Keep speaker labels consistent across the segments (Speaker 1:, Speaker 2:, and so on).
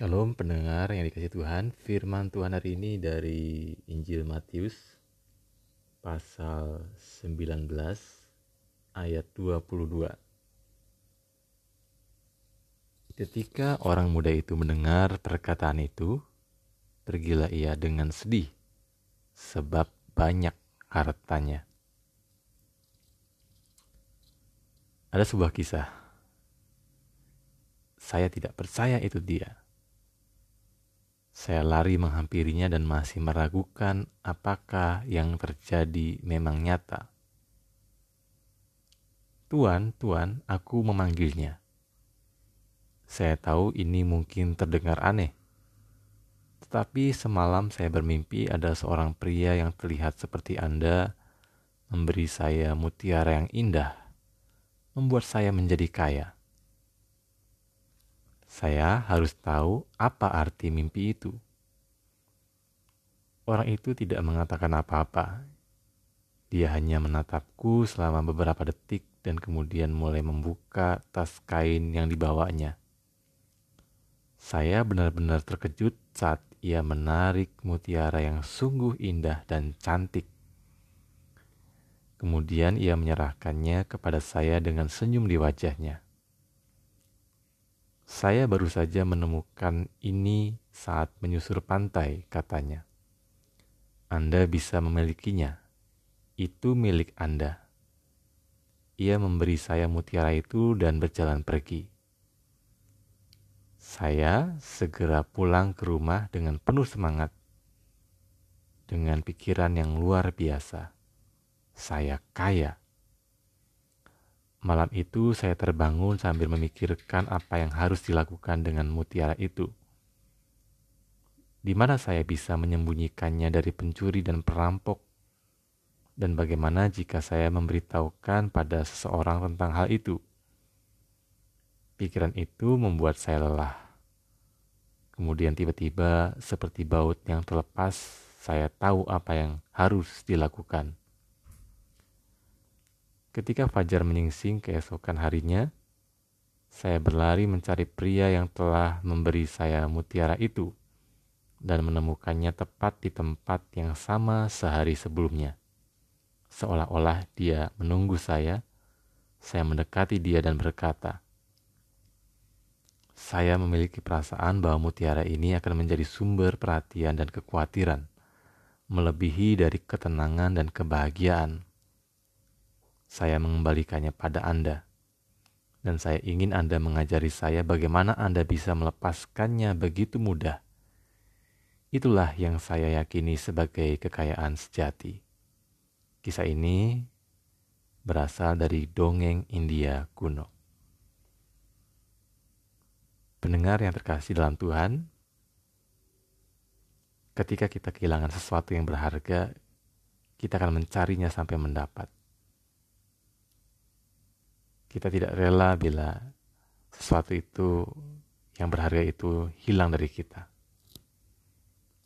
Speaker 1: Shalom pendengar yang dikasih Tuhan. Firman Tuhan hari ini dari Injil Matius Pasal 19 ayat 22 Ketika orang muda itu mendengar perkataan itu Pergilah ia dengan sedih Sebab banyak hartanya. Ada sebuah kisah. Saya tidak percaya itu dia saya lari menghampirinya dan masih meragukan apakah yang terjadi memang nyata. Tuan, Tuan, aku memanggilnya. Saya tahu ini mungkin terdengar aneh. Tetapi semalam saya bermimpi ada seorang pria yang terlihat seperti Anda memberi saya mutiara yang indah, membuat saya menjadi kaya. Saya harus tahu apa arti mimpi itu. Orang itu tidak mengatakan apa-apa. Dia hanya menatapku selama beberapa detik dan kemudian mulai membuka tas kain yang dibawanya. Saya benar-benar terkejut saat ia menarik mutiara yang sungguh indah dan cantik. Kemudian ia menyerahkannya kepada saya dengan senyum di wajahnya. Saya baru saja menemukan ini saat menyusur pantai, katanya. Anda bisa memilikinya. Itu milik Anda. Ia memberi saya mutiara itu dan berjalan pergi. Saya segera pulang ke rumah dengan penuh semangat. Dengan pikiran yang luar biasa. Saya kaya. Malam itu saya terbangun sambil memikirkan apa yang harus dilakukan dengan mutiara itu. Di mana saya bisa menyembunyikannya dari pencuri dan perampok? Dan bagaimana jika saya memberitahukan pada seseorang tentang hal itu? Pikiran itu membuat saya lelah. Kemudian tiba-tiba seperti baut yang terlepas, saya tahu apa yang harus dilakukan. Ketika fajar menyingsing keesokan harinya, saya berlari mencari pria yang telah memberi saya mutiara itu dan menemukannya tepat di tempat yang sama sehari sebelumnya. Seolah-olah dia menunggu saya, saya mendekati dia dan berkata, "Saya memiliki perasaan bahwa mutiara ini akan menjadi sumber perhatian dan kekhawatiran, melebihi dari ketenangan dan kebahagiaan." Saya mengembalikannya pada Anda. Dan saya ingin Anda mengajari saya bagaimana Anda bisa melepaskannya begitu mudah. Itulah yang saya yakini sebagai kekayaan sejati. Kisah ini berasal dari dongeng India kuno. Pendengar yang terkasih dalam Tuhan, ketika kita kehilangan sesuatu yang berharga, kita akan mencarinya sampai mendapat. Kita tidak rela bila sesuatu itu yang berharga itu hilang dari kita.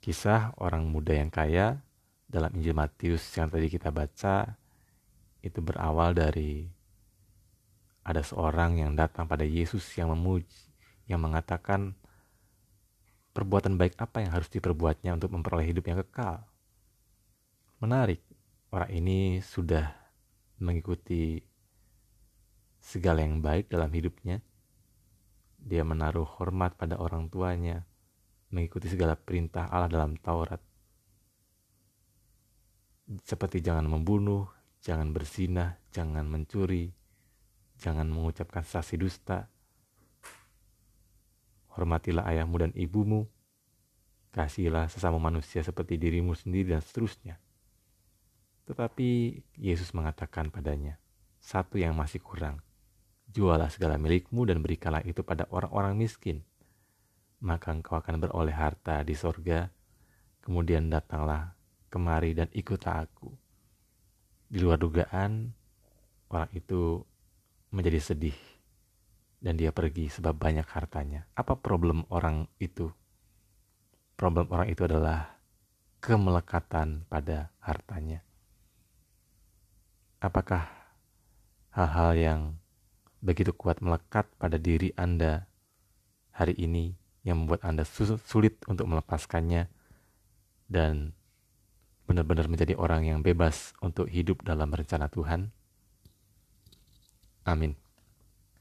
Speaker 1: Kisah orang muda yang kaya dalam Injil Matius yang tadi kita baca itu berawal dari ada seorang yang datang pada Yesus yang memuji, yang mengatakan perbuatan baik apa yang harus diperbuatnya untuk memperoleh hidup yang kekal. Menarik, orang ini sudah mengikuti segala yang baik dalam hidupnya. Dia menaruh hormat pada orang tuanya, mengikuti segala perintah Allah dalam Taurat. Seperti jangan membunuh, jangan bersinah, jangan mencuri, jangan mengucapkan saksi dusta. Hormatilah ayahmu dan ibumu, kasihilah sesama manusia seperti dirimu sendiri dan seterusnya. Tetapi Yesus mengatakan padanya, satu yang masih kurang, Jualah segala milikmu dan berikanlah itu pada orang-orang miskin. Maka engkau akan beroleh harta di sorga. Kemudian datanglah kemari dan ikutlah aku. Di luar dugaan, orang itu menjadi sedih. Dan dia pergi sebab banyak hartanya. Apa problem orang itu? Problem orang itu adalah kemelekatan pada hartanya. Apakah hal-hal yang begitu kuat melekat pada diri Anda hari ini yang membuat Anda sulit untuk melepaskannya dan benar-benar menjadi orang yang bebas untuk hidup dalam rencana Tuhan? Amin.